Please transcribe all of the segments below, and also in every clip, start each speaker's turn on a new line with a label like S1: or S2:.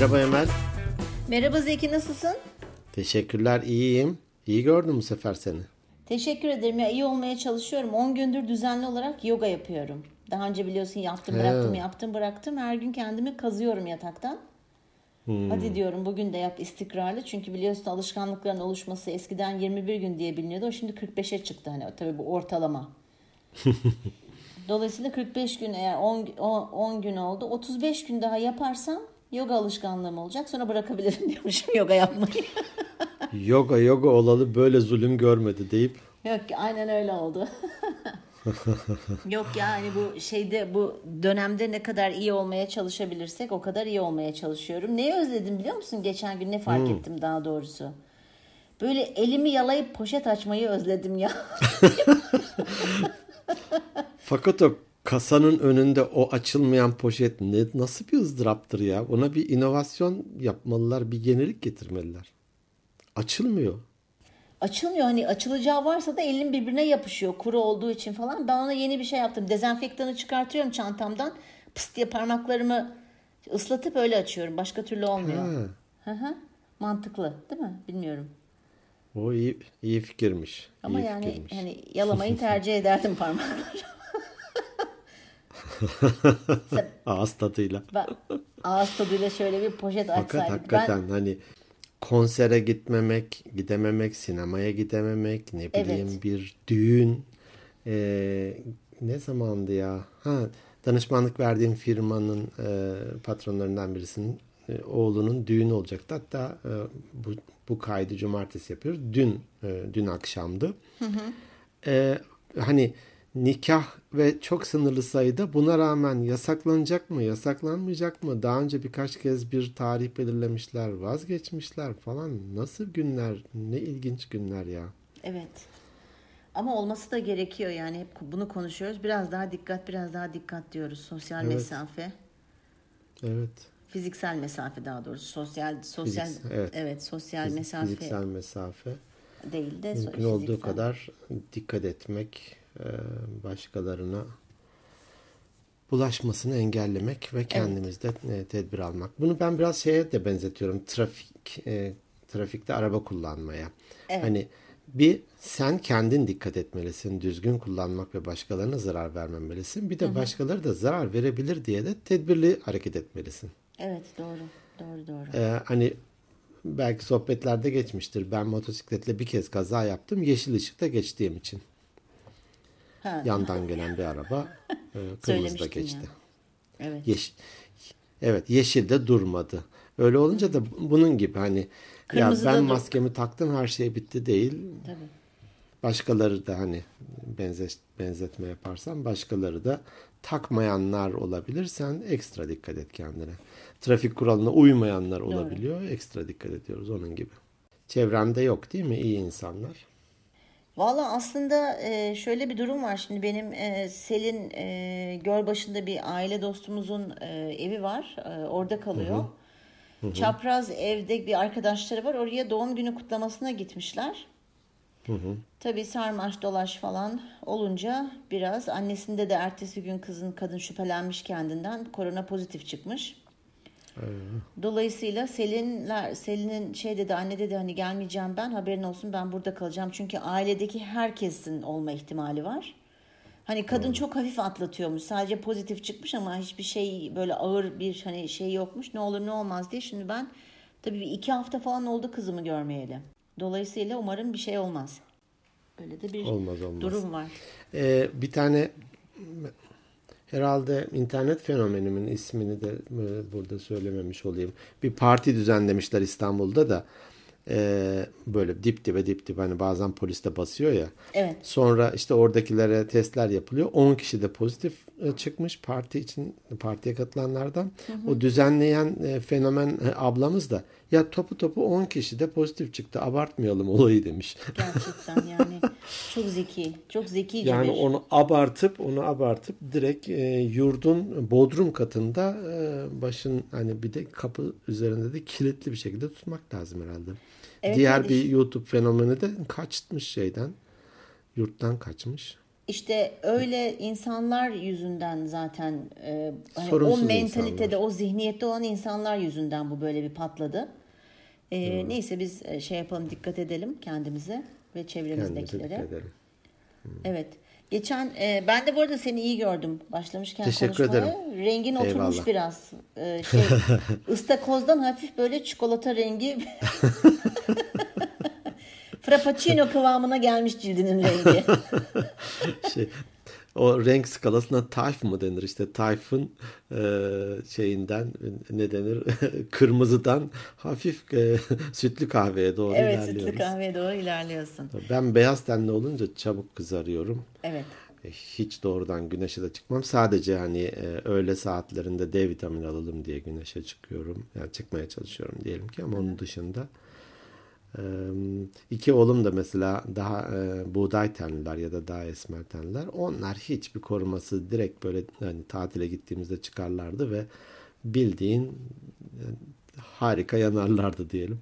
S1: Merhaba Emel.
S2: Merhaba Zeki nasılsın?
S1: Teşekkürler iyiyim. İyi gördüm bu sefer seni.
S2: Teşekkür ederim ya iyi olmaya çalışıyorum. 10 gündür düzenli olarak yoga yapıyorum. Daha önce biliyorsun yaptım bıraktım
S1: He.
S2: yaptım bıraktım. Her gün kendimi kazıyorum yataktan. Hadi diyorum bugün de yap istikrarlı. Çünkü biliyorsun alışkanlıkların oluşması eskiden 21 gün diye biliniyordu. O şimdi 45'e çıktı hani tabii bu ortalama. Dolayısıyla 45 gün eğer 10, 10, 10 gün oldu. 35 gün daha yaparsam yoga alışkanlığım olacak. Sonra bırakabilirim diyormuşum yoga yapmayı.
S1: Yoga yoga olalı böyle zulüm görmedi deyip
S2: Yok aynen öyle oldu. Yok yani bu şeyde bu dönemde ne kadar iyi olmaya çalışabilirsek o kadar iyi olmaya çalışıyorum. Neyi özledim biliyor musun? Geçen gün ne fark ettim daha doğrusu. Böyle elimi yalayıp poşet açmayı özledim ya.
S1: fakat o kasanın önünde o açılmayan poşet ne nasıl bir ızdıraptır ya? Ona bir inovasyon yapmalılar, bir yenilik getirmeliler. Açılmıyor.
S2: Açılmıyor hani açılacağı varsa da elin birbirine yapışıyor kuru olduğu için falan. Ben ona yeni bir şey yaptım. Dezenfektanı çıkartıyorum çantamdan. Pıst diye parmaklarımı ıslatıp öyle açıyorum. Başka türlü olmuyor.
S1: Ha,
S2: Hı hı. Mantıklı değil mi? Bilmiyorum.
S1: o iyi iyi fikirmiş.
S2: Ama
S1: iyi
S2: yani
S1: fikirmiş.
S2: hani yalamayı tercih ederdim parmakları.
S1: Ağız tadıyla.
S2: Ben ağız tadıyla şöyle bir poşet
S1: Fakat
S2: açsaydık.
S1: hakikaten hani konsere gitmemek, gidememek, sinemaya gidememek, ne bileyim
S2: Evet.
S1: bir düğün e, ne zamandı ya? Ha, danışmanlık verdiğim firmanın e, patronlarından birisinin e, oğlunun düğünü olacaktı. Hatta e, bu, bu kaydı cumartesi yapıyoruz. Dün e, dün akşamdı. E, hani nikah ve çok sınırlı sayıda buna rağmen yasaklanacak mı, yasaklanmayacak mı? Daha önce birkaç kez bir tarih belirlemişler, vazgeçmişler falan. Nasıl günler, ne ilginç günler ya.
S2: Evet. Ama olması da gerekiyor yani hep bunu konuşuyoruz. Biraz daha dikkat, biraz daha dikkat diyoruz. Sosyal
S1: Evet.
S2: mesafe,
S1: Evet.
S2: fiziksel mesafe daha doğrusu. Sosyal sosyal
S1: Fiziksel,
S2: evet.
S1: evet.
S2: sosyal
S1: Fizik-
S2: mesafe
S1: Fiziksel mesafe.
S2: değil de so-
S1: Mümkün olduğu
S2: fiziksel.
S1: kadar dikkat etmek, başkalarına bulaşmasını engellemek ve kendimizde e, tedbir almak. Bunu ben biraz şeye de benzetiyorum. Trafik e, trafikte araba kullanmaya.
S2: Evet.
S1: Hani bir sen kendin dikkat etmelisin, düzgün kullanmak ve başkalarına zarar vermemelisin. Bir de başkaları da zarar verebilir diye de tedbirli hareket etmelisin.
S2: Evet doğru. Doğru doğru.
S1: Ee, hani belki sohbetlerde geçmiştir. Ben motosikletle bir kez kaza yaptım. Yeşil ışıkta geçtiğim için.
S2: Ha,
S1: Yandan gelen bir araba e, kırmızıda geçti.
S2: ya. evet.
S1: Yeş evet yeşilde durmadı. Öyle olunca da bunun gibi hani
S2: Kırmızıda
S1: ya ben
S2: dur-
S1: maskemi taktım her şey bitti değil.
S2: Tabii.
S1: Başkaları da hani benze, benzetme yaparsan başkaları da takmayanlar olabilir. Sen ekstra dikkat et kendine. Trafik kuralına uymayanlar olabiliyor. Ekstra dikkat ediyoruz onun gibi. Çevrende yok değil mi iyi insanlar?
S2: Valla aslında e, şöyle bir durum var. Şimdi benim e, Selin e, Gölbaşı'nda bir aile dostumuzun e, evi var. E, orada kalıyor. Çapraz evde bir arkadaşları var. Oraya doğum günü kutlamasına gitmişler. Tabii sarmaş dolaş falan olunca biraz annesinde de ertesi gün kızın kadın şüphelenmiş kendinden korona pozitif çıkmış. Dolayısıyla Selinler Selin'in şey dedi anne dedi hani gelmeyeceğim ben haberin olsun ben burada kalacağım. Çünkü ailedeki herkesin olma ihtimali var. Hani kadın çok hafif atlatıyormuş. Sadece pozitif çıkmış ama hiçbir şey böyle ağır bir hani şey yokmuş. Ne olur ne olmaz diye. Şimdi ben tabii bir iki hafta falan oldu kızımı görmeyeli. Dolayısıyla umarım bir şey olmaz. Öyle de bir
S1: Olmaz, olmaz.
S2: durum var.
S1: Ee, bir tane herhalde internet fenomenimin ismini de e, burada söylememiş olayım. Bir parti düzenlemişler İstanbul'da da e, böyle dip dibe dip dibe hani bazen polis de basıyor ya.
S2: Evet.
S1: Sonra işte oradakilere testler yapılıyor. 10 kişi de pozitif çıkmış parti için partiye katılanlardan. O düzenleyen e, fenomen e, ablamız da ya topu topu 10 kişi de pozitif çıktı. Abartmayalım olayı demiş.
S2: Gerçekten yani çok zeki. Çok zekice
S1: Yani onu abartıp onu abartıp direkt e, yurdun bodrum katında e, başın hani bir de kapı üzerinde de kilitli bir şekilde tutmak lazım herhalde.
S2: Evet,
S1: Diğer bir YouTube fenomeni de kaçmış şeyden. Yurttan kaçmış.
S2: İşte öyle insanlar yüzünden zaten e, hani o mentalitede,
S1: insanlar.
S2: o zihniyette olan insanlar yüzünden bu böyle bir patladı. E, Neyse biz e, şey yapalım, dikkat edelim kendimize ve çevremizdekilere.
S1: edelim.
S2: Evet. Geçen e, ben de bu arada seni iyi gördüm başlamışken
S1: Teşekkür
S2: konuşmaya.
S1: ederim.
S2: Rengin oturmuş
S1: Eyvallah.
S2: biraz. E, şey ıstakozdan hafif böyle çikolata rengi. Frappuccino kıvamına gelmiş cildinin rengi.
S1: şey, o renk skalasına tayf mı denir işte tayfın e, şeyinden ne denir kırmızıdan hafif e, sütlü kahveye doğru
S2: evet
S1: ilerliyoruz.
S2: sütlü kahveye doğru ilerliyorsun.
S1: Ben beyaz tenli olunca çabuk kızarıyorum.
S2: Evet.
S1: E, Hiç doğrudan güneşe de çıkmam. Sadece hani e, öğle saatlerinde D vitamini alalım diye güneşe çıkıyorum. Yani çıkmaya çalışıyorum diyelim ki ama onun dışında iki oğlum da mesela daha e, buğday tenliler ya da daha esmer tenliler. Onlar hiçbir koruması direkt böyle hani tatile gittiğimizde çıkarlardı ve bildiğin e, harika yanarlardı diyelim.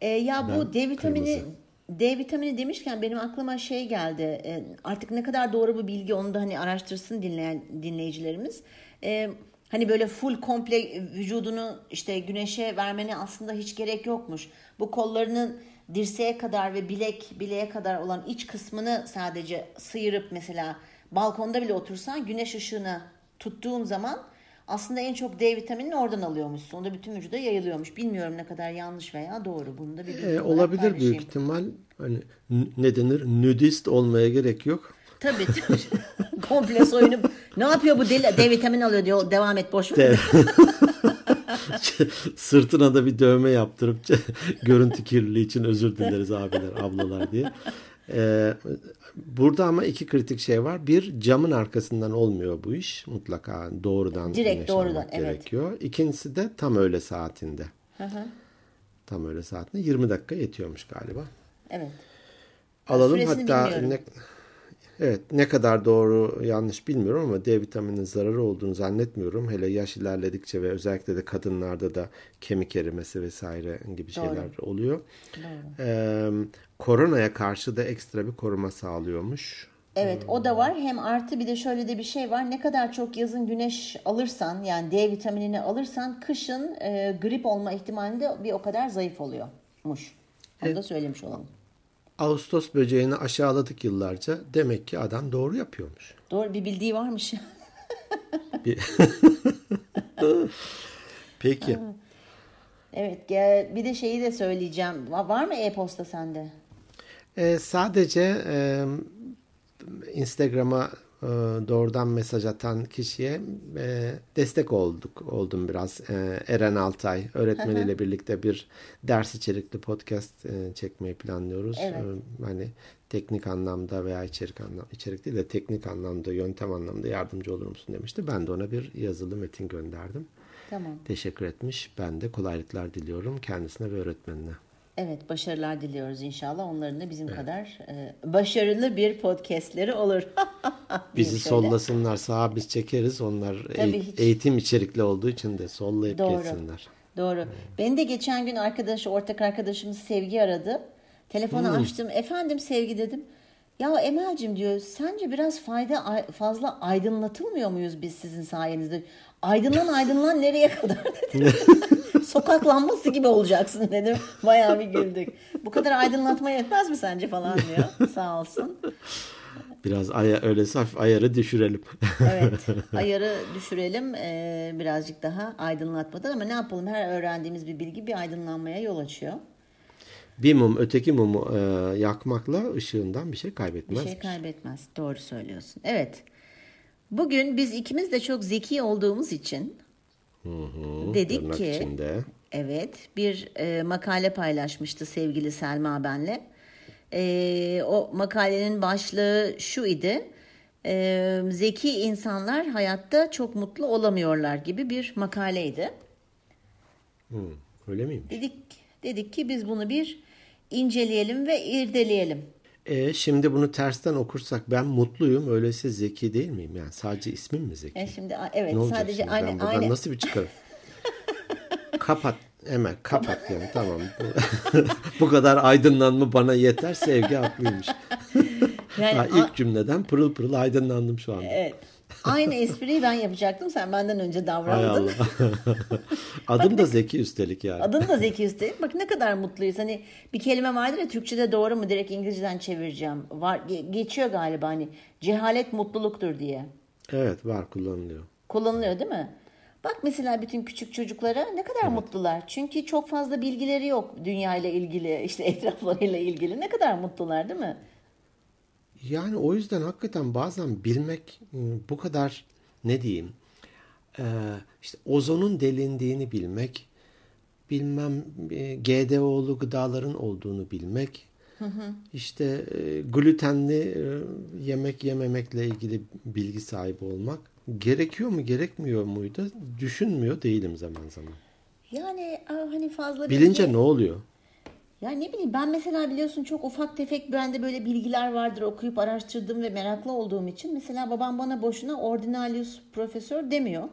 S2: E, ya bu
S1: Ben
S2: D vitamini
S1: kırmızı.
S2: D vitamini demişken benim aklıma şey geldi. E, artık ne kadar doğru bu bilgi onu da hani araştırsın dinleyen dinleyicilerimiz. E, hani böyle full komple vücudunu işte güneşe vermene aslında hiç gerek yokmuş. Bu kollarının dirseğe kadar ve bilek bileğe kadar olan iç kısmını sadece sıyırıp mesela balkonda bile otursan güneş ışığını tuttuğun zaman aslında en çok D vitaminini oradan alıyormuşsun. O da bütün vücuda yayılıyormuş. Bilmiyorum ne kadar yanlış veya doğru. Bunu da bir
S1: E, olabilir büyük ihtimal. Hani ne denir? Nudist olmaya gerek yok.
S2: Tabii. Komple soyunup ne yapıyor bu deli? D vitamini alıyor diyor. Devam et boş ver.
S1: Sırtına da bir dövme yaptırıp görüntü kirliliği için özür dileriz abiler, ablalar diye. Ee, burada ama iki kritik şey var. Bir camın arkasından olmuyor bu iş. Mutlaka doğrudan
S2: Direkt doğrudan,
S1: almak
S2: evet.
S1: gerekiyor. İkincisi de tam öğle saatinde.
S2: Hı hı.
S1: Tam öğle saatinde 20 dakika yetiyormuş galiba.
S2: evet.
S1: Alalım
S2: süresini
S1: hatta
S2: bilmiyorum.
S1: ne, evet ne kadar doğru yanlış bilmiyorum ama D vitaminin zararı olduğunu zannetmiyorum. Hele yaş ilerledikçe ve özellikle de kadınlarda da kemik erimesi vesaire gibi şeyler oluyor. Ee, koronaya karşı da ekstra bir koruma sağlıyormuş.
S2: Evet o da var. Hem artı bir de şöyle de bir şey var. Ne kadar çok yazın güneş alırsan yani D vitaminini alırsan kışın e, grip olma ihtimali de bir o kadar zayıf oluyormuş. Onu da söylemiş olalım.
S1: Ağustos böceğini aşağıladık yıllarca. Demek ki adam doğru yapıyormuş.
S2: Doğru bir bildiği varmış.
S1: Bir- Peki.
S2: evet bir de şeyi de söyleyeceğim. Va- Var mı e-posta sende?
S1: Ee, sadece e, Instagram'a e, doğrudan mesaj atan kişiye e, destek olduk oldum biraz. E, Eren Altay öğretmeniyle birlikte bir ders içerikli podcast e, çekmeyi planlıyoruz.
S2: Evet.
S1: E, hani teknik anlamda veya içerik anlam içerik değil de teknik anlamda, yöntem anlamda yardımcı olur musun demişti. Ben de ona bir yazılı metin gönderdim.
S2: Tamam.
S1: Teşekkür etmiş. Ben de kolaylıklar diliyorum kendisine ve öğretmenine.
S2: Evet başarılar diliyoruz inşallah. Onların da bizim kadar e, başarılı bir podcastleri olur.
S1: Bizi
S2: şöyle.
S1: sollasınlar sağa biz çekeriz. Onlar
S2: Tabii
S1: eğ-
S2: hiç.
S1: eğitim içerikli olduğu için de sollayıp
S2: Doğru.
S1: geçsinler.
S2: Doğru. Beni de geçen gün arkadaşı, ortak arkadaşımız Sevgi aradı. Telefonu
S1: Hmm.
S2: açtım. Efendim Sevgi dedim. Ya Emel'cim diyor sence biraz fayda ay- fazla aydınlatılmıyor muyuz biz sizin sayenizde? Aydınlan aydınlan nereye kadar dedim. Sokak lambası gibi olacaksın dedim. Bayağı bir güldük. Bu kadar aydınlatma yetmez mi sence falan diyor. Sağ olsun.
S1: Biraz aya, öylesi hafif ayarı düşürelim.
S2: Evet, ayarı düşürelim eee, birazcık daha aydınlatmadan ama ne yapalım her öğrendiğimiz bir bilgi bir aydınlanmaya yol açıyor.
S1: bir mum öteki mumu e, yakmakla ışığından bir şey
S2: Bir
S1: kaybetmez.
S2: şey kaybetmez. Doğru söylüyorsun. Evet. Bugün biz ikimiz de çok zeki olduğumuz için dedik
S1: Tırnak
S2: ki
S1: içinde.
S2: evet bir e, makale paylaşmıştı sevgili Selma benle. E, o makalenin başlığı şu idi. E, zeki insanlar hayatta çok mutlu olamıyorlar gibi bir makaleydi.
S1: Hı, öyle miymiş?
S2: Dedik dedik ki biz bunu bir inceleyelim ve irdeleyelim.
S1: E, şimdi bunu tersten okursak ben mutluyum. Öyleyse zeki değil miyim? Yani sadece ismim mi zeki?
S2: E şimdi evet
S1: ne
S2: sadece
S1: şimdi?
S2: aynı
S1: ben
S2: aynı
S1: nasıl bir çıkarım? kapat. Hemen kapat yani tamam. Bu kadar aydınlanma bana yeter. Sevgi haklıymış. Yani ha, ilk cümleden pırıl pırıl aydınlandım şu anda.
S2: Evet. Aynı espriyi ben yapacaktım. Sen benden önce davrandın.
S1: Adım da Zeki üstelik yani.
S2: Adın da Zeki üstelik. Bak ne kadar mutluyuz. Hani bir kelime vardır ya Türkçe'de doğru mu direkt İngilizceden çevireceğim. Var geçiyor galiba hani cehalet mutluluktur diye.
S1: Evet var kullanılıyor.
S2: Kullanılıyor değil mi? Bak mesela bütün küçük çocuklara ne kadar evet. mutlular. Çünkü çok fazla bilgileri yok dünya ile ilgili, işte etraflarıyla ilgili. Ne kadar mutlular değil mi?
S1: Yani o yüzden hakikaten bazen bilmek ıı, bu kadar ne diyeyim işte ozonun delindiğini bilmek, bilmem GDO'lu gıdaların olduğunu bilmek, hı hı. işte glutenli yemek yememekle ilgili bilgi sahibi olmak gerekiyor mu gerekmiyor muydu düşünmüyor değilim zaman zaman.
S2: Yani hani fazla
S1: bilince bilgi... ne oluyor?
S2: Ya ne bileyim ben mesela biliyorsun çok ufak tefek bende böyle bilgiler vardır okuyup araştırdım ve meraklı olduğum için. Mesela babam bana boşuna ordinalius profesör demiyor.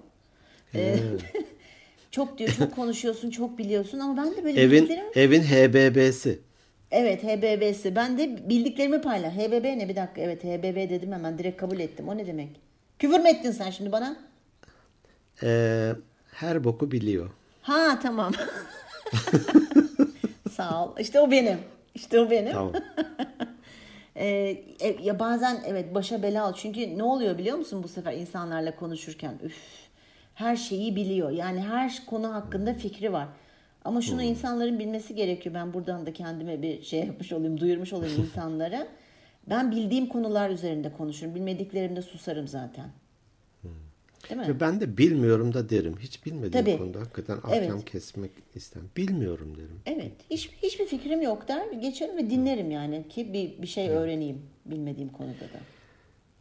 S2: Ee, çok diyor çok konuşuyorsun çok biliyorsun ama ben de böyle
S1: evin, bildiklerim... Evin HBB'si.
S2: Evet HBB'si. Ben de bildiklerimi paylaş. HBB ne bir dakika evet HBB dedim hemen direkt kabul ettim. O ne demek? Küfür mü ettin sen şimdi bana?
S1: Ee, her boku biliyor.
S2: Ha tamam. Sağ ol. İşte o benim. İşte o benim. Tamam. ee, e, ya bazen evet başa bela al. Çünkü ne oluyor biliyor musun bu sefer insanlarla konuşurken? Üf, her şeyi biliyor. Yani her konu hakkında fikri var. Ama şunu hmm. insanların bilmesi gerekiyor. Ben buradan da kendime bir şey yapmış olayım, duyurmuş olayım insanlara. Ben bildiğim konular üzerinde konuşurum. Bilmediklerimde susarım zaten.
S1: Değil mi? Ben de bilmiyorum da derim. Hiç bilmediğim Tabii. konuda hakikaten ahkam evet. kesmek istem. Bilmiyorum derim.
S2: Evet. Hiç, hiçbir fikrim yok der. Geçerim ve dinlerim yani ki bir, bir şey öğreneyim bilmediğim konuda da.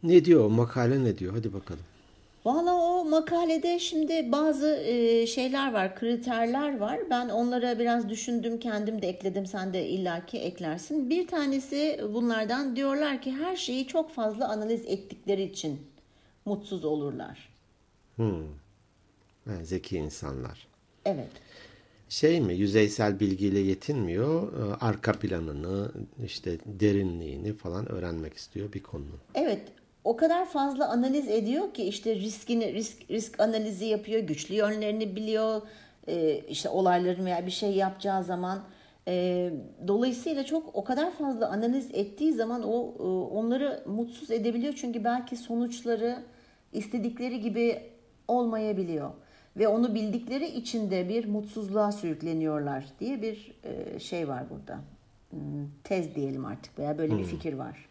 S1: Ne diyor makale ne diyor? Hadi bakalım.
S2: Valla o makalede şimdi bazı e, şeyler var, kriterler var. Ben onlara biraz düşündüm, kendim de ekledim, sen de illaki eklersin. Bir tanesi bunlardan diyorlar ki her şeyi çok fazla analiz ettikleri için mutsuz olurlar.
S1: Hmm. Yani zeki insanlar.
S2: Evet.
S1: Şey mi yüzeysel bilgiyle yetinmiyor e, arka planını işte derinliğini falan öğrenmek istiyor bir konu.
S2: Evet o kadar fazla analiz ediyor ki işte riskini risk risk analizi yapıyor güçlü yönlerini biliyor e, işte olayların veya bir şey yapacağı zaman e, dolayısıyla çok o kadar fazla analiz ettiği zaman o onları mutsuz edebiliyor çünkü belki sonuçları istedikleri gibi olmayabiliyor ve onu bildikleri için de bir mutsuzluğa sürükleniyorlar diye bir e, şey var burada. Hmm, tez diyelim artık veya böyle hmm. bir fikir var.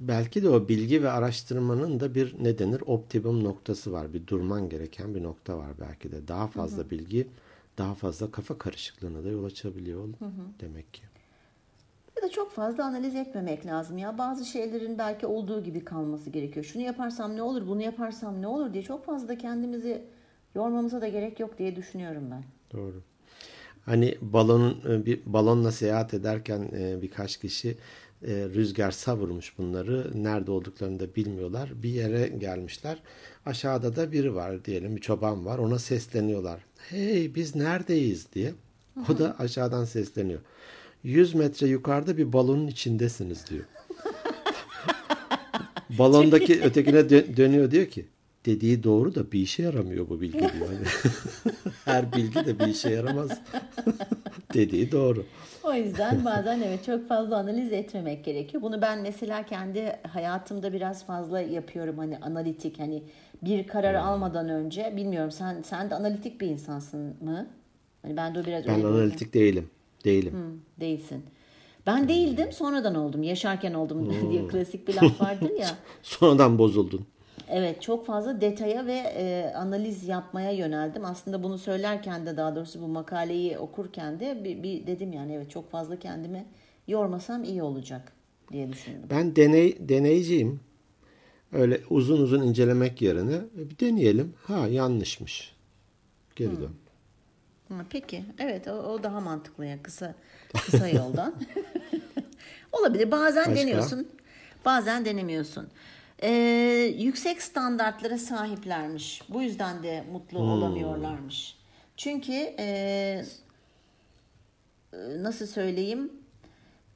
S1: Belki de o bilgi ve araştırmanın da bir ne denir optimum noktası var. Bir durman gereken bir nokta var belki de. Daha fazla hı hı. bilgi daha fazla kafa karışıklığına da yol açabiliyor hı hı. demek ki.
S2: Ya da çok fazla analiz etmemek lazım ya. Bazı şeylerin belki olduğu gibi kalması gerekiyor. Şunu yaparsam ne olur, bunu yaparsam ne olur diye çok fazla kendimizi yormamıza da gerek yok diye düşünüyorum ben.
S1: Doğru. Hani balon e, bir balonla seyahat ederken e, birkaç kişi e, rüzgar savurmuş bunları. Nerede olduklarını da bilmiyorlar. Bir yere gelmişler. Aşağıda da biri var diyelim bir çoban var. Ona sesleniyorlar. Hey biz neredeyiz diye. O da aşağıdan sesleniyor. 100 metre yukarıda bir balonun içindesiniz diyor. Balondaki ötekine dö- dönüyor diyor ki dediği doğru da bir işe yaramıyor bu bilgi diyor. Hani her bilgi de bir işe yaramaz. dediği doğru.
S2: O yüzden bazen evet çok fazla analiz etmemek gerekiyor. Bunu ben mesela kendi hayatımda biraz fazla yapıyorum hani analitik hani bir karar hmm. almadan önce bilmiyorum sen sen de analitik bir insansın mı? Hani ben de biraz
S1: ben analitik değilim. Değilim.
S2: Hmm, değilsin. Ben değildim sonradan oldum. Yaşarken oldum hmm. diye klasik bir laf vardır ya.
S1: sonradan bozuldun.
S2: Evet çok fazla detaya ve e, analiz yapmaya yöneldim. Aslında bunu söylerken de daha doğrusu bu makaleyi okurken de bir, bir dedim yani evet çok fazla kendimi yormasam iyi olacak diye düşündüm.
S1: Ben deney deneyciyim. Öyle uzun uzun incelemek yerine bir deneyelim. Ha yanlışmış. Geri hmm.
S2: Peki. Evet o, o daha mantıklı ya kısa kısa yoldan. Olabilir. Bazen Başka? deniyorsun. Bazen denemiyorsun. Ee, yüksek standartlara sahiplermiş. Bu yüzden de mutlu hmm. olamıyorlarmış. Çünkü e, nasıl söyleyeyim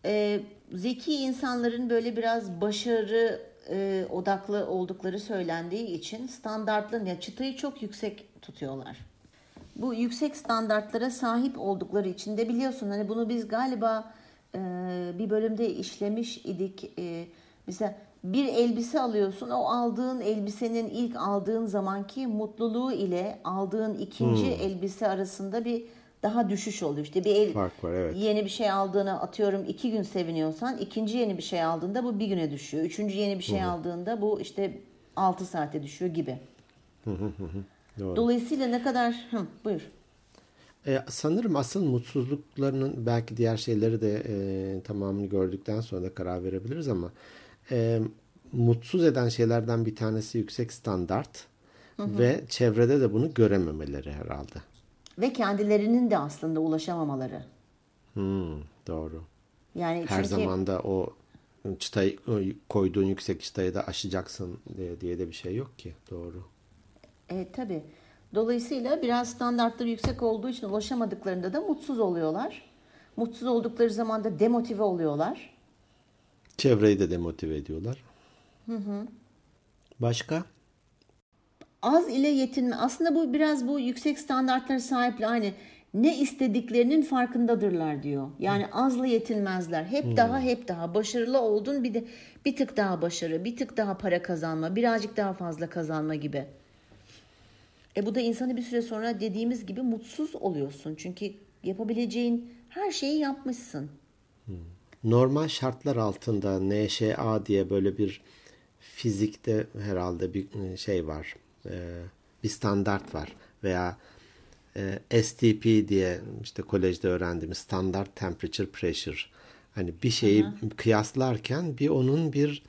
S2: e, zeki insanların böyle biraz başarı e, odaklı oldukları söylendiği için standartlı ya çıtayı çok yüksek tutuyorlar. Bu yüksek standartlara sahip oldukları için de biliyorsun hani bunu biz galiba e, bir bölümde işlemiş idik. E, mesela bir elbise alıyorsun o aldığın elbisenin ilk aldığın zamanki mutluluğu ile aldığın ikinci hmm. elbise arasında bir daha düşüş oluyor. İşte bir el,
S1: Fark var evet.
S2: Yeni bir şey aldığını atıyorum iki gün seviniyorsan ikinci yeni bir şey aldığında bu bir güne düşüyor. Üçüncü yeni bir şey Hı-hı. aldığında bu işte altı saate düşüyor gibi. Doğru. Dolayısıyla ne kadar... Hı, buyur.
S1: E, sanırım asıl mutsuzluklarının belki diğer şeyleri de e, tamamını gördükten sonra da karar verebiliriz ama e, mutsuz eden şeylerden bir tanesi yüksek standart hı hı. ve çevrede de bunu görememeleri herhalde.
S2: Ve kendilerinin de aslında ulaşamamaları.
S1: Hmm, doğru. Yani her çünkü... zaman da o çıtayı koyduğun yüksek çıtayı da aşacaksın diye, diye de bir şey yok ki. Doğru.
S2: Evet tabii. Dolayısıyla biraz standartları yüksek olduğu için ulaşamadıklarında da mutsuz oluyorlar. Mutsuz oldukları zaman da demotive oluyorlar.
S1: Çevreyi de demotive ediyorlar. Hı hı. Başka?
S2: Az ile yetinme. Aslında bu biraz bu yüksek standartlara sahip aynı. Ne istediklerinin farkındadırlar diyor. Yani azla yetinmezler. Hep hmm. daha hep daha başarılı oldun bir de bir tık daha başarı, bir tık daha para kazanma, birazcık daha fazla kazanma gibi. E bu da insanı bir süre sonra dediğimiz gibi mutsuz oluyorsun. Çünkü yapabileceğin her şeyi yapmışsın.
S1: Hmm. Normal şartlar altında NŞA diye böyle bir fizikte herhalde bir e, şey var. E, bir standart var. Veya e, STP diye işte kolejde öğrendiğimiz standard temperature pressure. Hani bir şeyi Aha. kıyaslarken bir onun bir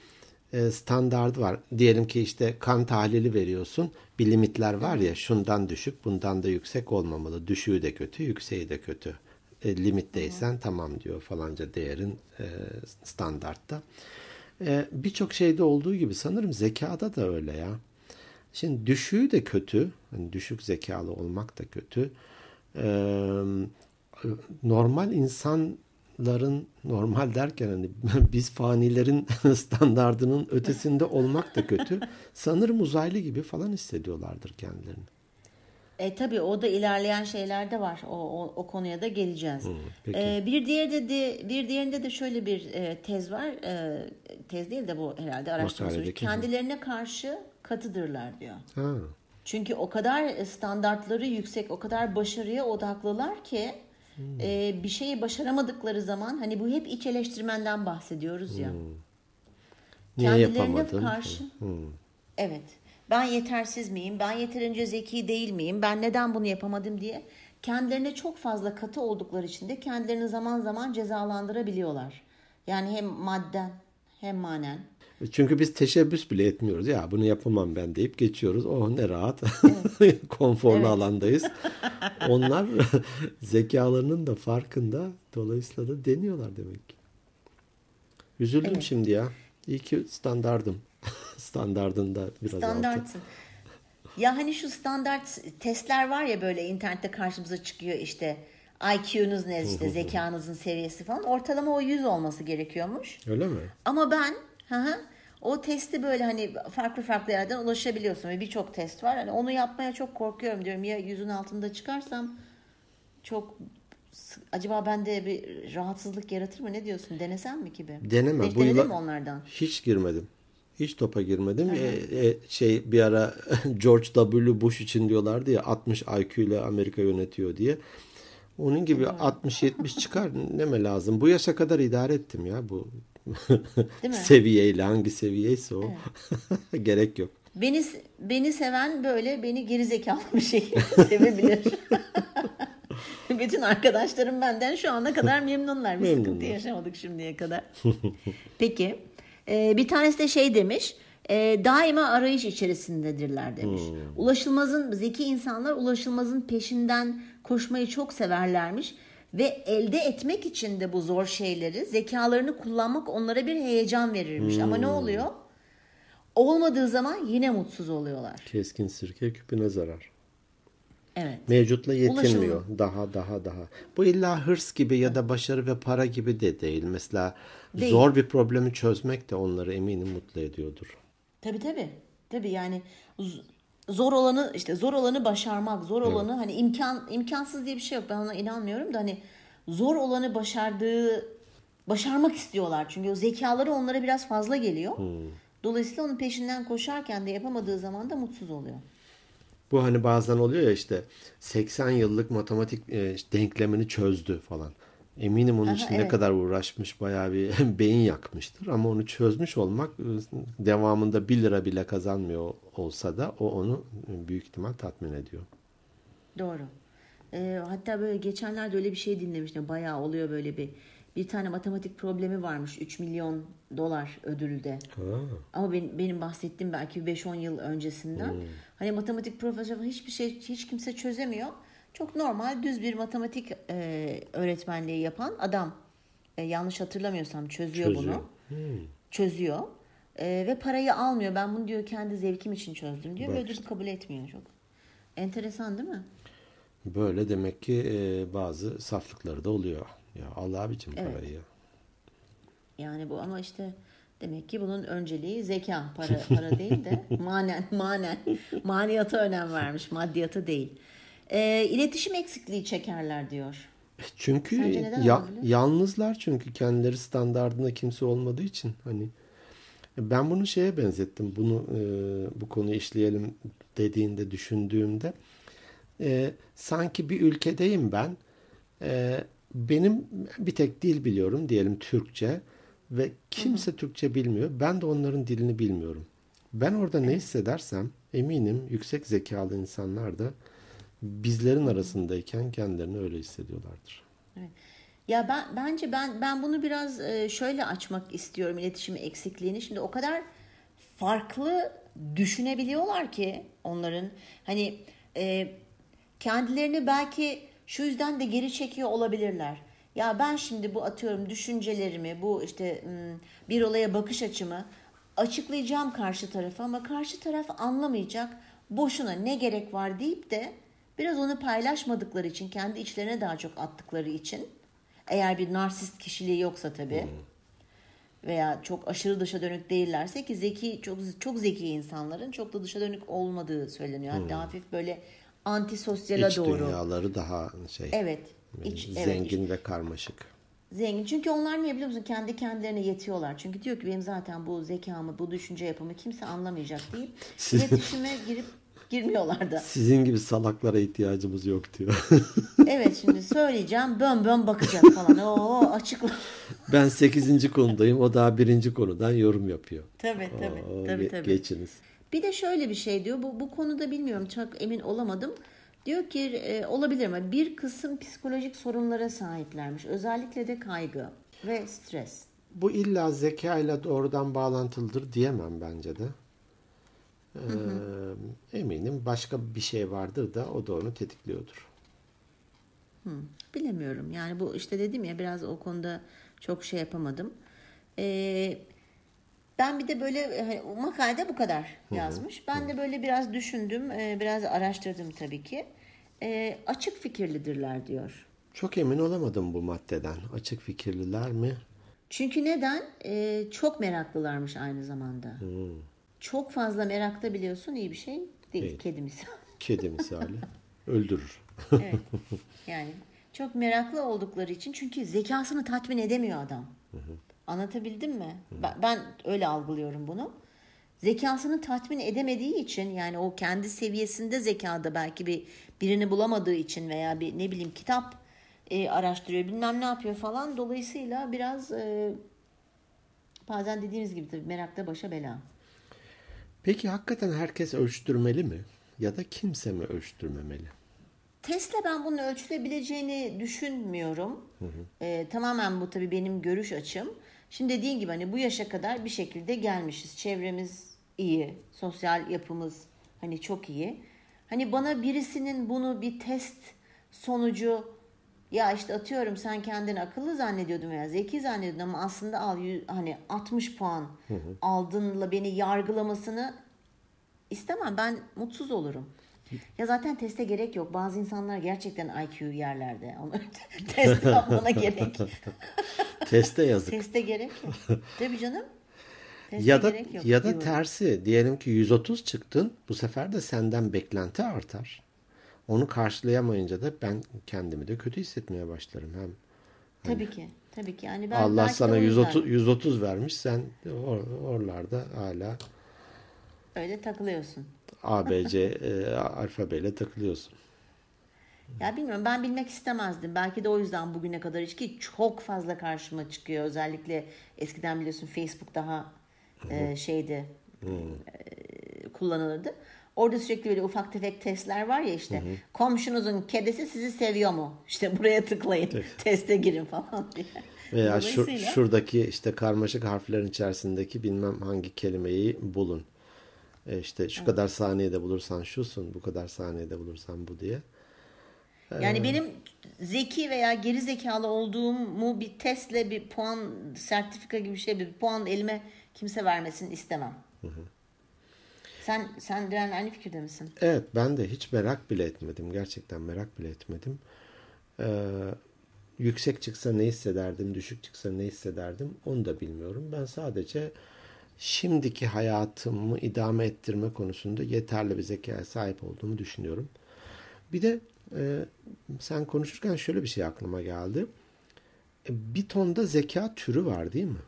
S1: standardı var. Diyelim ki işte kan tahlili veriyorsun. Bir limitler var ya şundan düşük bundan da yüksek olmamalı. Düşüğü de kötü yükseği de kötü. E, limitteysen Hı. tamam diyor falanca değerin e, standartta. E, Birçok şeyde olduğu gibi sanırım zekada da öyle ya. Şimdi düşüğü de kötü. Hani düşük zekalı olmak da kötü. Ee, normal insan ların normal derken hani biz fanilerin standardının ötesinde olmak da kötü. Sanırım uzaylı gibi falan hissediyorlardır kendilerini.
S2: E tabii o da ilerleyen şeyler de var. O, o, o konuya da geleceğiz. Hmm, e, bir diğerde de bir diğerinde de şöyle bir e, tez var. E, tez değil de bu herhalde araştırma sonucu. Kendilerine karşı katıdırlar diyor. Ha. Çünkü o kadar standartları yüksek, o kadar başarıya odaklılar ki Hmm. Ee, bir şeyi başaramadıkları zaman hani bu hep iç eleştirmenden bahsediyoruz ya. Hmm. Niye Kendilerine karşı. Hmm. Evet. Ben yetersiz miyim? Ben yeterince zeki değil miyim? Ben neden bunu yapamadım diye kendilerine çok fazla katı oldukları için de kendilerini zaman zaman cezalandırabiliyorlar. Yani hem madden hem manen.
S1: Çünkü biz teşebbüs bile etmiyoruz. Ya bunu yapamam ben deyip geçiyoruz. Oh ne rahat. Evet. Konforlu evet. alandayız. Onlar zekalarının da farkında. Dolayısıyla da deniyorlar demek ki. Üzüldüm evet. şimdi ya. İyi ki standardım. Standardında biraz Standartsın.
S2: altı. Ya hani şu standart testler var ya böyle internette karşımıza çıkıyor işte IQ'nuz ne işte zekanızın seviyesi falan ortalama o 100 olması gerekiyormuş.
S1: Öyle mi?
S2: Ama ben Hı hı. O testi böyle hani farklı farklı yerden ulaşabiliyorsun ve birçok test var. Hani onu yapmaya çok korkuyorum diyorum. Ya yüzün altında çıkarsam çok acaba bende bir rahatsızlık yaratır mı? Ne diyorsun? Denesem mi gibi?
S1: Deneme.
S2: Hiç bu yıla... onlardan?
S1: Hiç girmedim. Hiç topa girmedim. E, e, şey bir ara George W. Bush için diyorlardı ya 60 IQ ile Amerika yönetiyor diye. Onun gibi 60-70 çıkar ne mi lazım? Bu yaşa kadar idare ettim ya bu seviyeyle hangi seviyeyse o. Evet. Gerek yok.
S2: Beni beni seven böyle beni gerizekalı bir şekilde sevebilir. Bütün arkadaşlarım benden şu ana kadar memnunlar. Bir sıkıntı yaşamadık şimdiye kadar. Peki. E, bir tanesi de şey demiş. E, daima arayış içerisindedirler demiş. Hmm. Ulaşılmazın zeki insanlar ulaşılmazın peşinden koşmayı çok severlermiş ve elde etmek için de bu zor şeyleri zekalarını kullanmak onlara bir heyecan verirmiş. Hmm. Ama ne hmm. oluyor? Olmadığı zaman yine mutsuz oluyorlar.
S1: Keskin sirke küpüne zarar.
S2: Evet.
S1: Mevcutla yetinmiyor. Ulaşımı. Daha daha daha. Bu illa hırs gibi ya da başarı ve para gibi de değil. Mesela değil. zor bir problemi çözmek de onları eminim mutlu ediyordur.
S2: Tabii tabii. Tabii yani zor olanı işte zor olanı başarmak, zor olanı evet. hani imkan imkansız diye bir şey yok. Ben ona inanmıyorum da hani zor olanı başardığı başarmak istiyorlar. Çünkü o zekaları onlara biraz fazla geliyor. Hmm. Dolayısıyla onun peşinden koşarken de yapamadığı zaman da mutsuz oluyor.
S1: Bu hani bazen oluyor ya işte 80 yıllık matematik e, denklemini çözdü falan. Eminim onun Aha, için evet. ne kadar uğraşmış bayağı bir beyin yakmıştır. Ama onu çözmüş olmak e, devamında 1 lira bile kazanmıyor olsa da o onu büyük ihtimal tatmin ediyor.
S2: Doğru. E, hatta böyle geçenlerde öyle bir şey dinlemiştim. Bayağı oluyor böyle bir bir tane matematik problemi varmış 3 milyon dolar ödülde. Ha. Ama benim, benim bahsettiğim belki 5-10 yıl öncesinden. Hmm. Hani matematik profesörü hiçbir şey hiç kimse çözemiyor. Çok normal düz bir matematik e, öğretmenliği yapan adam. E, yanlış hatırlamıyorsam çözüyor, çözüyor. bunu. Hmm. Çözüyor. E, ve parayı almıyor. Ben bunu diyor kendi zevkim için çözdüm diyor. Bak ve ödülü işte. kabul etmiyor çok. Enteresan değil mi?
S1: Böyle demek ki e, bazı saflıkları da oluyor. Ya Allah abicim evet. parayı ya.
S2: Yani bu ama işte demek ki bunun önceliği zeka. Para para değil de manen manen maniyata önem vermiş. Maddiyata değil. E, iletişim eksikliği çekerler diyor.
S1: Çünkü ya, yalnızlar çünkü kendileri standartında kimse olmadığı için hani ben bunu şeye benzettim. Bunu e, bu konuyu işleyelim dediğinde düşündüğümde e, sanki bir ülkedeyim ben. E, benim bir tek dil biliyorum diyelim Türkçe ve kimse Hı-hı. Türkçe bilmiyor. Ben de onların dilini bilmiyorum. Ben orada ne hissedersem eminim yüksek zekalı insanlar da bizlerin arasındayken kendilerini öyle hissediyorlardır.
S2: Evet. Ya ben bence ben ben bunu biraz e, şöyle açmak istiyorum iletişim eksikliğini. Şimdi o kadar farklı düşünebiliyorlar ki onların hani e, kendilerini belki şu yüzden de geri çekiyor olabilirler. Ya ben şimdi bu atıyorum düşüncelerimi, bu işte bir olaya bakış açımı açıklayacağım karşı tarafa ama karşı taraf anlamayacak. Boşuna ne gerek var deyip de biraz onu paylaşmadıkları için, kendi içlerine daha çok attıkları için eğer bir narsist kişiliği yoksa tabii hmm. veya çok aşırı dışa dönük değillerse ki zeki çok çok zeki insanların çok da dışa dönük olmadığı söyleniyor. Hatta hmm. hafif böyle antisosyala
S1: İç
S2: doğru.
S1: dünyaları daha şey.
S2: Evet. İç,
S1: zengin
S2: evet,
S1: ve karmaşık.
S2: Zengin. Çünkü onlar niye biliyor musun? Kendi kendilerine yetiyorlar. Çünkü diyor ki benim zaten bu zekamı, bu düşünce yapımı kimse anlamayacak deyip iletişime girip girmiyorlar da.
S1: Sizin gibi salaklara ihtiyacımız yok diyor.
S2: evet şimdi söyleyeceğim bön bön bakacak falan. Oo açıkla.
S1: Ben 8. konudayım. O daha birinci konudan yorum yapıyor.
S2: Tabii tabii. Oo, tabii, tabii.
S1: Geçiniz.
S2: Bir de şöyle bir şey diyor. Bu, bu konuda bilmiyorum çok emin olamadım. Diyor ki e, olabilir mi? Bir kısım psikolojik sorunlara sahiplermiş. Özellikle de kaygı ve stres.
S1: Bu illa zeka ile doğrudan bağlantılıdır diyemem bence de. Hı hı. Eminim başka bir şey vardır da o da onu tetikliyordur.
S2: Hı, bilemiyorum. Yani bu işte dedim ya biraz o konuda çok şey yapamadım. Ee, ben bir de böyle hani, makalede bu kadar yazmış. Hı hı. Ben de böyle biraz düşündüm, e, biraz araştırdım tabii ki. E, açık fikirlidirler diyor.
S1: Çok emin olamadım bu maddeden. Açık fikirliler mi?
S2: Çünkü neden? E, çok meraklılarmış aynı zamanda. Hmm. Çok fazla merakta biliyorsun iyi bir şey değil. değil. Kedi misali.
S1: Kedi misali. Öldürür.
S2: evet. Yani çok meraklı oldukları için çünkü zekasını tatmin edemiyor adam. Hı hı. Anlatabildim mi? Ben, ben öyle algılıyorum bunu. Zekasını tatmin edemediği için yani o kendi seviyesinde zekada belki bir birini bulamadığı için veya bir ne bileyim kitap e, araştırıyor bilmem ne yapıyor falan. Dolayısıyla biraz e, bazen dediğimiz gibi tabii merakta başa bela.
S1: Peki hakikaten herkes ölçtürmeli mi? Ya da kimse mi ölçtürmemeli?
S2: Tesla ben bunun ölçülebileceğini düşünmüyorum. Hı hı. E, tamamen bu tabii benim görüş açım. Şimdi dediğin gibi hani bu yaşa kadar bir şekilde gelmişiz. Çevremiz iyi, sosyal yapımız hani çok iyi. Hani bana birisinin bunu bir test sonucu ya işte atıyorum sen kendini akıllı zannediyordun veya zeki zannediyordun ama aslında al hani 60 puan hı hı. aldınla beni yargılamasını istemem. Ben mutsuz olurum. Ya zaten teste gerek yok. Bazı insanlar gerçekten IQ yerlerde. Onu test yapmana gerek.
S1: Teste yazık.
S2: Teste gerek. Tabii canım. Teste
S1: ya da
S2: gerek yok
S1: ya da
S2: diyorum.
S1: tersi diyelim ki 130 çıktın bu sefer de senden beklenti artar. Onu karşılayamayınca da ben kendimi de kötü hissetmeye başlarım hem.
S2: Tabii ki. Tabii ki. Yani ben
S1: Allah sana
S2: o yüzden
S1: 130 130 vermiş sen or- oralarda hala
S2: öyle takılıyorsun.
S1: ABC e, alfabeyle takılıyorsun.
S2: Ya bilmiyorum ben bilmek istemezdim. Belki de o yüzden bugüne kadar hiç ki çok fazla karşıma çıkıyor. Özellikle eskiden biliyorsun Facebook daha e, şeydi e, kullanılırdı. Orada sürekli böyle ufak tefek testler var ya işte. Komşunuzun kedisi sizi seviyor mu? İşte buraya tıklayın. Teste girin falan diye.
S1: Veya şu,
S2: Dolayısıyla-
S1: şuradaki işte karmaşık harflerin içerisindeki bilmem hangi kelimeyi bulun. E işte şu kadar saniyede bulursan şusun, bu kadar saniyede bulursan bu diye.
S2: Yani benim zeki veya geri zekalı olduğumu bir testle bir puan sertifika gibi bir şey bir puan elime kimse vermesini istemem. Sen sen Diren aynı fikirde misin?
S1: Evet ben de hiç merak bile etmedim. Gerçekten merak bile etmedim. Ee, yüksek çıksa ne hissederdim, düşük çıksa ne hissederdim onu da bilmiyorum. Ben sadece şimdiki hayatımı idame ettirme konusunda yeterli bir zekaya sahip olduğumu düşünüyorum. Bir de e, sen konuşurken şöyle bir şey aklıma geldi. E, bir tonda zeka türü var değil mi?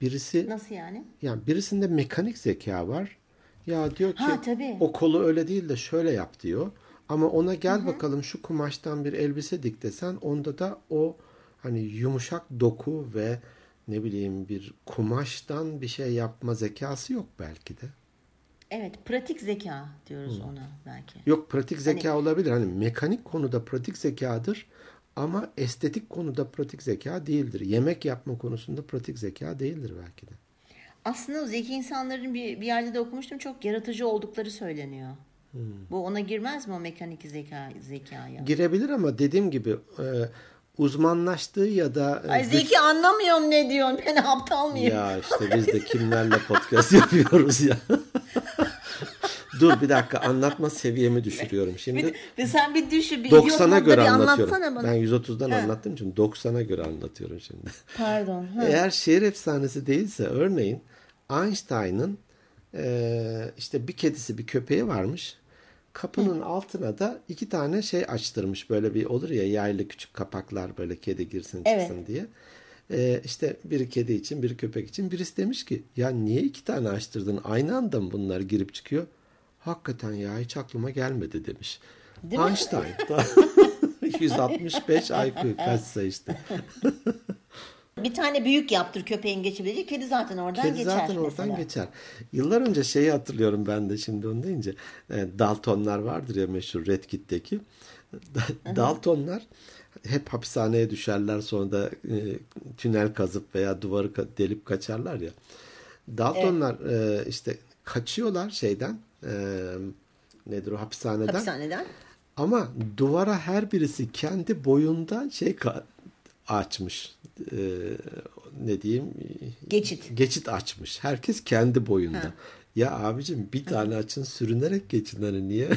S1: Birisi
S2: Nasıl yani?
S1: yani birisinde mekanik zeka var. Ya diyor ki
S2: Ha, tabii.
S1: o kolu öyle değil de şöyle yap diyor. Ama ona gel bakalım şu kumaştan bir elbise dik desen onda da o hani yumuşak doku ve ne bileyim bir kumaştan bir şey yapma zekası yok belki de.
S2: Evet, pratik zeka diyoruz ona belki.
S1: Yok pratik zeka olabilir. Hani mekanik konuda pratik zekadır ama estetik konuda pratik zeka değildir. Yemek yapma konusunda pratik zeka değildir belki de.
S2: Aslında zeki insanların bir, bir yerde de okumuştum çok yaratıcı oldukları söyleniyor. Bu ona girmez mi o mekanik zeka zekaya?
S1: Girebilir ama dediğim gibi e, uzmanlaştığı ya da e,
S2: Ay zeki anlamıyorum ne diyorsun. Ben aptal mıyım?
S1: Ya işte biz de kimlerle podcast yapıyoruz ya. Dur bir dakika anlatma seviyemi düşürüyorum şimdi.
S2: Bir, bir sen bir düşün. Bir
S1: 90'a
S2: idiot
S1: göre
S2: bir
S1: anlatıyorum.
S2: bana.
S1: Ben 130'dan anlattığım için 90'a göre anlatıyorum şimdi.
S2: Pardon. Ha.
S1: Eğer şehir efsanesi değilse örneğin Einstein'ın e, işte bir kedisi bir köpeği varmış. Kapının altına da iki tane şey açtırmış böyle bir olur ya yaylı küçük kapaklar böyle kedi girsin çıksın
S2: Evet.
S1: diye. E, işte biri kedi için biri köpek için birisi demiş ki ya niye iki tane açtırdın aynı anda mı bunlar girip çıkıyor? Hakikaten ya hiç aklıma gelmedi demiş.
S2: Değil?
S1: Einstein. 165 IQ kaçsa işte.
S2: Bir tane büyük yaptır köpeğin geçebileceği. Kedi zaten oradan
S1: Kedi
S2: geçer
S1: zaten oradan
S2: mesela.
S1: geçer. Yıllar önce şeyi hatırlıyorum ben de şimdi onu deyince. E, Daltonlar vardır ya meşhur Red Kit'teki. Daltonlar hep hapishaneye düşerler sonra da e, tünel kazıp veya duvarı delip kaçarlar ya. Daltonlar e, işte kaçıyorlar şeyden e, nedir o hapishaneden.
S2: Hapishaneden.
S1: Ama duvara her birisi kendi boyunda şey açmış. Ee, ne diyeyim?
S2: Geçit.
S1: Geçit açmış. Herkes kendi boyunda. Ya abicim bir tane açın sürünerek geçin hani niye?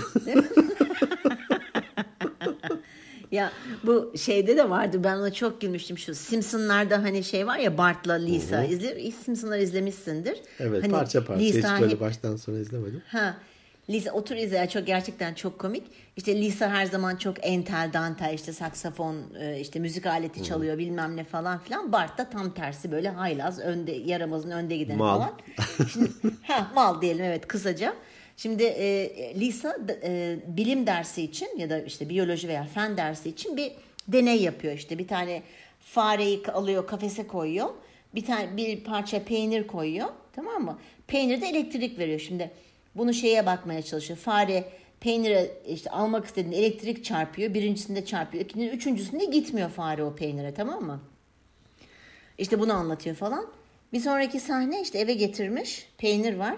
S2: Ya bu şeyde de vardı ben ona çok gülmüştüm şu Simpsonlarda hani şey var ya Bart'la Lisa izle Simpsonları izlemişsindir.
S1: evet
S2: Hani
S1: parça parça
S2: Lisa
S1: hiç böyle
S2: hep-
S1: baştan sona izlemedim.
S2: Ha. Lisa otur izle çok gerçekten çok komik. İşte Lisa her zaman çok entel dantel işte saksafon e, işte müzik aleti çalıyor bilmem ne falan filan. Bart da tam tersi böyle haylaz önde yaramazın önde gideni
S1: Mal.
S2: falan. Şimdi, ha, mal diyelim evet kısaca. Şimdi e, Lisa da, e, bilim dersi için ya da işte biyoloji veya fen dersi için bir deney yapıyor. İşte bir tane fareyi alıyor kafese koyuyor. Bir tane bir parça peynir koyuyor. Tamam mı? Peynir de elektrik veriyor. Şimdi bunu şeye bakmaya çalışıyor. Fare peynire işte almak istediğinde elektrik çarpıyor. Birincisinde çarpıyor. İkinci üçüncüsünde gitmiyor fare o peynire. Tamam mı? İşte bunu anlatıyor falan. Bir sonraki sahne işte eve getirmiş. Peynir var.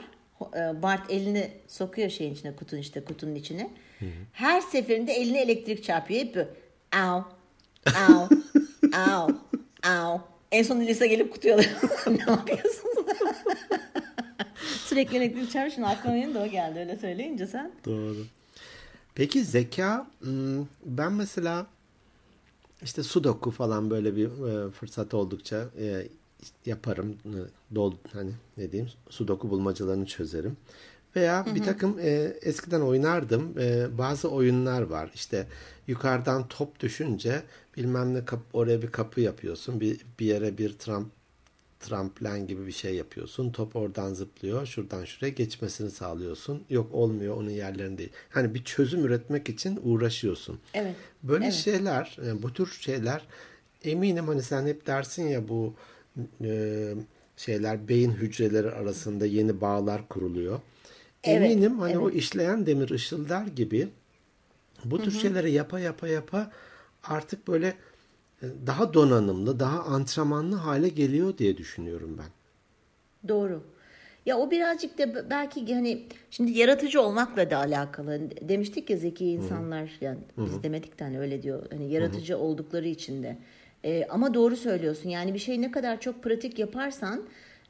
S2: E, Bart elini sokuyor şeyin içine, kutunun işte kutunun içine. Her seferinde eline elektrik çarpıyor. Hep böyle au, au, au, au. En son Lisa gelip kutuyu alıyor. ne yapıyorsun? Sürekli elektrik çarpıyor. Şimdi aklıma yeni de o geldi öyle söyleyince sen.
S1: Doğru. Peki zeka hmm, ben mesela işte sudoku falan böyle bir e, fırsat oldukça e, yaparım. E, dol hani ne diyeyim sudoku bulmacalarını çözerim. Veya bir takım e, eskiden oynardım. E, bazı oyunlar var. İşte yukarıdan top düşünce bilmem ne kapı, oraya bir kapı yapıyorsun. Bir, bir yere bir tramp tramplen gibi bir şey yapıyorsun. Top oradan zıplıyor. Şuradan şuraya geçmesini sağlıyorsun. Yok olmuyor onun yerlerinde değil. Hani bir çözüm üretmek için uğraşıyorsun.
S2: Evet.
S1: Böyle
S2: evet.
S1: şeyler, e, bu tür şeyler eminim hani sen hep dersin ya bu e, şeyler beyin hücreleri arasında yeni bağlar kuruluyor.
S2: Evet,
S1: Eminim hani
S2: evet.
S1: o işleyen demir ışıldar gibi bu tür şeyleri yapa yapa yapa artık böyle e, daha donanımlı, daha antrenmanlı hale geliyor diye düşünüyorum ben.
S2: Doğru. Ya o birazcık da belki hani şimdi yaratıcı olmakla da alakalı. Demiştik ya zeki insanlar yani biz demedik de hani öyle diyor. Hani yaratıcı oldukları için de. Ee, ama doğru söylüyorsun. Yani bir şey ne kadar çok pratik yaparsan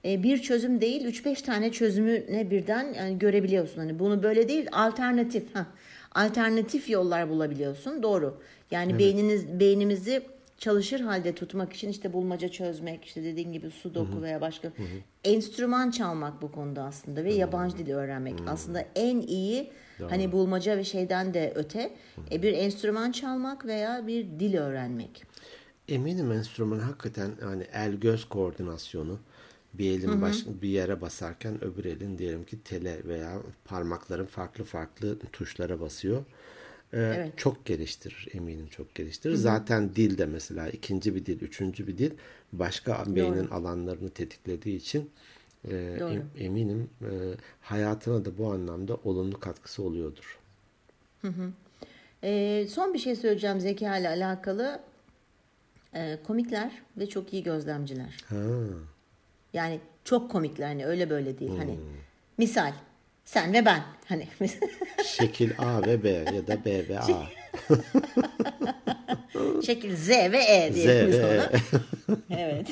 S2: e, bir çözüm değil 3-5 tane çözümüne birden yani görebiliyorsun. Hani bunu böyle değil alternatif. Heh, alternatif yollar bulabiliyorsun. Doğru. Yani beyniniz beynimizi çalışır halde tutmak için işte bulmaca çözmek, işte dediğin gibi sudoku veya başka enstrüman çalmak bu konuda aslında ve yabancı dil öğrenmek. Aslında en iyi hani bulmaca ve şeyden de öte e, bir enstrüman çalmak veya bir dil öğrenmek.
S1: Eminim enstrüman hakikaten hani el göz koordinasyonu bir elin baş, bir yere basarken öbür elin diyelim ki tele veya parmakların farklı farklı tuşlara basıyor. Ee,
S2: Evet.
S1: Çok geliştirir eminim çok geliştirir. Zaten dil de mesela ikinci bir dil, üçüncü bir dil başka beynin alanlarını tetiklediği için e,
S2: Doğru.
S1: em- eminim e, hayatına da bu anlamda olumlu katkısı oluyordur.
S2: Ee, son bir şey söyleyeceğim zeka ile alakalı. Ee, komikler ve çok iyi gözlemciler.
S1: Ha.
S2: Yani çok komikler hani öyle böyle değil. Hani misal sen ve ben hani
S1: Şekil A ve B ya da B ve A.
S2: şekil Z ve E
S1: Z
S2: diyelim biz
S1: ve
S2: ona.
S1: E.
S2: Evet.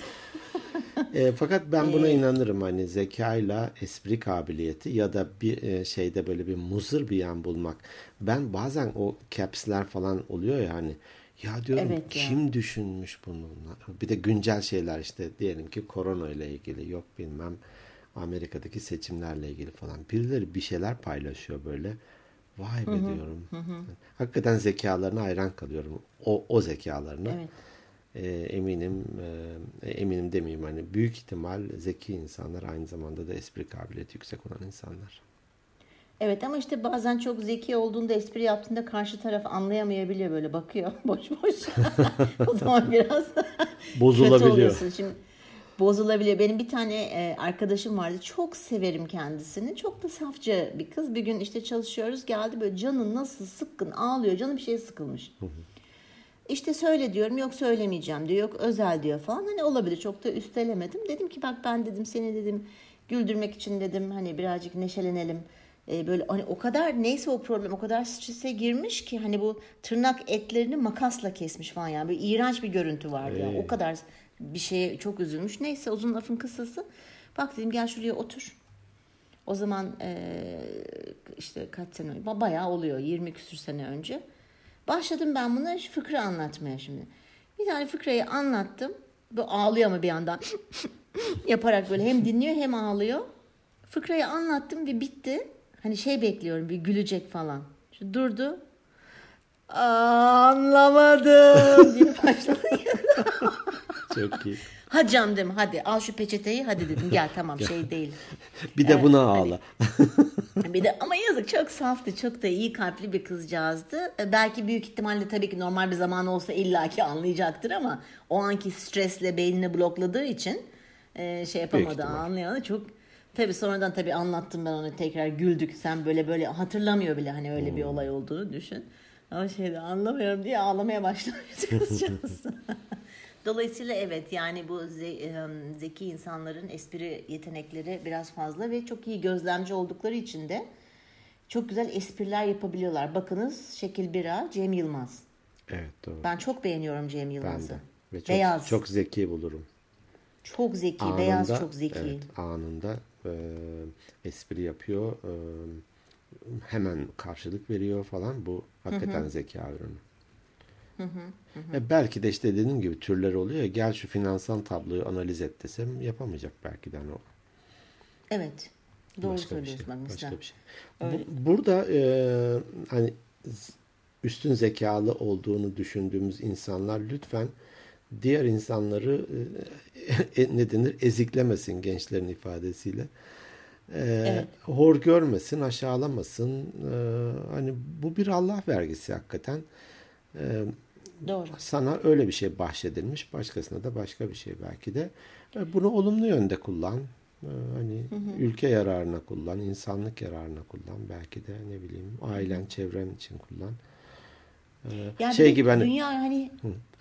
S1: E, fakat ben buna inanırım hani zekayla espri kabiliyeti ya da bir e, şeyde böyle bir muzır bir yan bulmak. Ben bazen o caps'ler falan oluyor ya hani ya diyorum
S2: Evet
S1: kim düşünmüş bunu? Bir de güncel şeyler işte diyelim ki korona ile ilgili yok bilmem Amerika'daki seçimlerle ilgili falan. Birileri bir şeyler paylaşıyor böyle. Vay be diyorum. Hakikaten zekalarına hayran kalıyorum. O, o zekalarına.
S2: Evet.
S1: E, eminim e, eminim demeyeyim hani büyük ihtimal zeki insanlar aynı zamanda da espri kabiliyeti yüksek olan insanlar.
S2: Evet ama işte bazen çok zeki olduğunda espri yaptığında karşı taraf anlayamayabiliyor böyle bakıyor boş boş. o zaman biraz
S1: Bozulabiliyor.
S2: kötü. Şimdi bozulabiliyor. Benim bir tane e, arkadaşım vardı. Çok severim kendisini. Çok da safça bir kız. Bir gün işte çalışıyoruz. Geldi böyle canın nasıl sıkkın ağlıyor. Canı bir şeye sıkılmış. İşte söyle diyorum yok söylemeyeceğim diyor yok özel diyor falan hani olabilir çok da üstelemedim dedim ki bak ben dedim seni dedim güldürmek için dedim hani birazcık neşelenelim Ee, böyle hani o kadar neyse o problem o kadar strese girmiş ki hani bu tırnak etlerini makasla kesmiş falan yani böyle iğrenç bir görüntü vardı yani o kadar bir şeye çok üzülmüş neyse uzun lafın kısası bak dedim gel şuraya otur o zaman eee, işte kaç sene önce, bayağı oluyor 20 küsür sene önce. Başladım ben buna fıkra anlatmaya şimdi. Bir tane fıkrayı anlattım. Bu ağlıyor ama bir yandan yaparak böyle hem dinliyor hem ağlıyor. Fıkrayı anlattım ve bitti. Hani şey bekliyorum bir gülecek falan. Şu durdu. Anlamadım diye başladı.
S1: Çok iyi.
S2: hadi canım dedim hadi al şu peçeteyi hadi dedim gel tamam şey değil.
S1: Bir de buna ağla.
S2: Bir de ama yazık çok saftı, çok da iyi kalpli bir kızcağızdı. E, Belki büyük ihtimalle tabii ki normal bir zaman olsa illaki anlayacaktır ama o anki stresle beynini blokladığı için e, şey yapamadı, anlayamadı. Çok tabii sonradan tabii anlattım ben ona tekrar güldük. Sen böyle böyle hatırlamıyor bile hani öyle bir olay olduğunu düşün. Ama şeyde anlamıyorum diye ağlamaya başlamıştı kızcağız. Dolayısıyla evet yani bu zeki insanların espri yetenekleri biraz fazla ve çok iyi gözlemci oldukları için de çok güzel espriler yapabiliyorlar. Bakınız Şekil Bira, Cem Yılmaz.
S1: Evet doğru.
S2: Ben çok beğeniyorum Cem Yılmaz'ı.
S1: Ve çok,
S2: Beyaz.
S1: çok zeki bulurum.
S2: Çok zeki, anında, beyaz çok zeki. Evet,
S1: anında e, espri yapıyor. E, hemen karşılık veriyor falan. Bu hakikaten hı hı. zeka ürünü. Hı hı, hı. E belki de işte dediğim gibi türler oluyor ya gel şu finansal tabloyu analiz et desem yapamayacak belki de hani o.
S2: Evet. Doğru başka söylüyorsun şey,
S1: Başka bir şey. Bu, burada e, hani üstün zekalı olduğunu düşündüğümüz insanlar lütfen diğer insanları e, e, ne denir eziklemesin gençlerin ifadesiyle. E, evet. Hor görmesin, aşağılamasın. E, hani bu bir Allah vergisi hakikaten. E, Doğru. Sana öyle bir şey bahşedilmiş, başkasına da başka bir şey belki de. E, bunu olumlu yönde kullan. E, hani hı hı. ülke yararına kullan, insanlık yararına kullan. Belki de ne bileyim ailen, çevren için kullan.
S2: Yani şey gibi hani dünya hani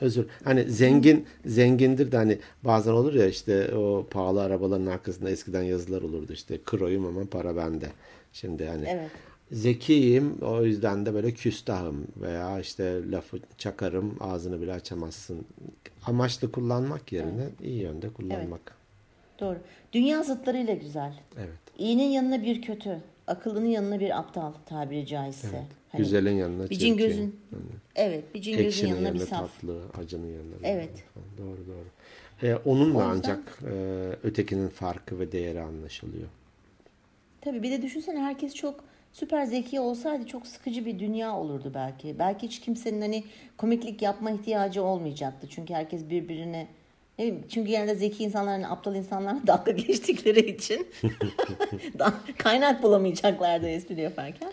S1: özür hani zengin zengindir de hani bazen olur ya işte o pahalı arabaların arkasında eskiden yazılar olurdu işte kroyum ama para bende. Şimdi hani evet. zekiyim o yüzden de böyle küstahım veya işte lafı çakarım ağzını bile açamazsın. Amaçlı kullanmak yerine evet. iyi yönde kullanmak.
S2: Evet. Doğru. Dünya zıtlarıyla güzel.
S1: Evet.
S2: İyinin yanına bir kötü, akıllının yanına bir aptal tabiri caizse. Evet.
S1: Hani Güzelin yanına
S2: bir cin gözün. Yani. Evet, bir cin gözün yanına, yanına bir saf.
S1: tatlı, acının yanına.
S2: Evet.
S1: Doğru doğru. Ee, onunla yüzden, ancak e, ötekinin farkı ve değeri anlaşılıyor.
S2: Tabii bir de düşünsene herkes çok süper zeki olsaydı çok sıkıcı bir dünya olurdu belki. Belki hiç kimsenin hani komiklik yapma ihtiyacı olmayacaktı. Çünkü herkes birbirine çünkü genelde zeki insanların aptal insanlarla dalga geçtikleri için kaynak bulamayacaklardı espri yaparken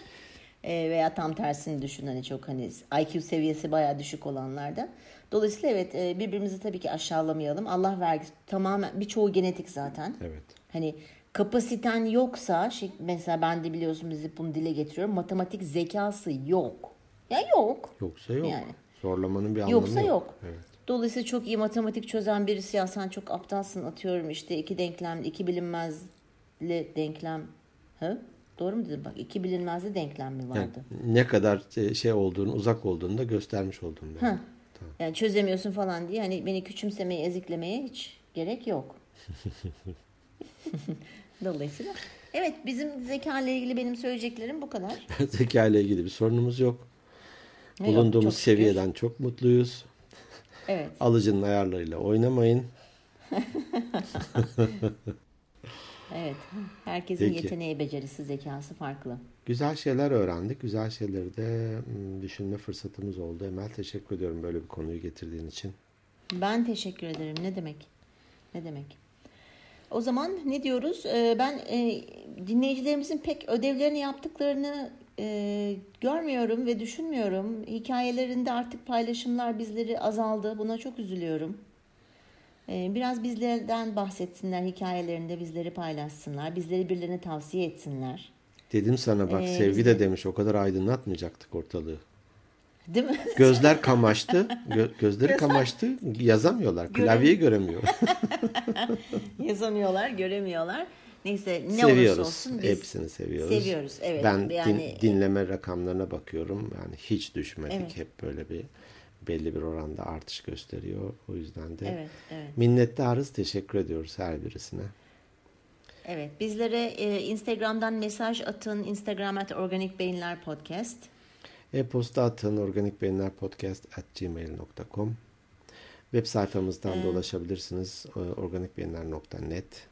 S2: e, veya tam tersini düşün hani çok hani IQ seviyesi bayağı düşük olanlarda. Dolayısıyla evet e, birbirimizi tabii ki aşağılamayalım. Allah vergisi tamamen birçoğu genetik zaten.
S1: Evet.
S2: Hani kapasiten yoksa şey, mesela ben de biliyorsun bizi bunu dile getiriyorum. Matematik zekası yok. Ya yok.
S1: Yoksa yok. Yani. Zorlamanın bir anlamı Yoksa yok. yok. Evet.
S2: Dolayısıyla çok iyi matematik çözen birisi ya sen çok aptalsın atıyorum işte iki denklem, iki bilinmezli denklem. Ha? Doğru mu dedim? Bak iki bilinmezli denklem mi vardı?
S1: Yani ne kadar şey, şey olduğunu, uzak olduğunu da göstermiş oldum.
S2: Ben. Ha. Tamam. Yani çözemiyorsun falan diye hani beni küçümsemeye, eziklemeye hiç gerek yok. Dolayısıyla evet bizim zeka ile ilgili benim söyleyeceklerim bu kadar.
S1: zeka ile ilgili bir sorunumuz yok. Bulunduğumuz yok, çok seviyeden çok mutluyuz.
S2: Evet.
S1: Alıcının ayarlarıyla oynamayın.
S2: Evet. Herkesin Peki. yeteneği, becerisi, zekası farklı.
S1: Güzel şeyler öğrendik. Güzel şeyleri de düşünme fırsatımız oldu. Emel teşekkür ediyorum böyle bir konuyu getirdiğin için.
S2: Ben teşekkür ederim. Ne demek? Ne demek? O zaman ne diyoruz? Ee, ben e, dinleyicilerimizin pek ödevlerini yaptıklarını e, görmüyorum ve düşünmüyorum. Hikayelerinde artık paylaşımlar bizleri azaldı. Buna çok üzülüyorum. Ee, biraz bizlerden bahsetsinler, hikayelerinde bizleri paylaşsınlar, bizleri birilerine tavsiye etsinler.
S1: Dedim sana bak ee, Sevgi de demiş o kadar aydınlatmayacaktık ortalığı.
S2: Değil mi?
S1: Gözler kamaştı. Gö- gözleri Gözler... kamaştı. Yazamıyorlar. Klavyeyi göremiyor.
S2: Yazamıyorlar, göremiyorlar. Neyse ne
S1: seviyoruz.
S2: olursa olsun
S1: biz hepsini seviyoruz.
S2: Seviyoruz. Evet.
S1: Ben yani... din, dinleme rakamlarına bakıyorum. Yani hiç düşmedik. Evet. Hep böyle bir belli bir oranda artış gösteriyor. O yüzden de
S2: evet, evet.
S1: minnettarız. Teşekkür ediyoruz her birisine.
S2: Evet. Bizlere e, Instagram'dan mesaj atın. Instagram at Organik Beyinler Podcast.
S1: E-posta atın organikbeyinlerpodcast at gmail.com Web sayfamızdan ee, da ulaşabilirsiniz. E, organikbeyinler.net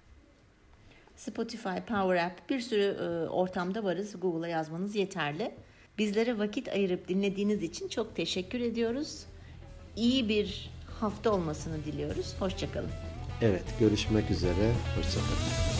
S2: Spotify, Power App bir sürü e, ortamda varız. Google'a yazmanız yeterli. Bizlere vakit ayırıp dinlediğiniz için çok teşekkür ediyoruz. İyi bir hafta olmasını diliyoruz. Hoşçakalın.
S1: Evet, görüşmek üzere. Hoşçakalın.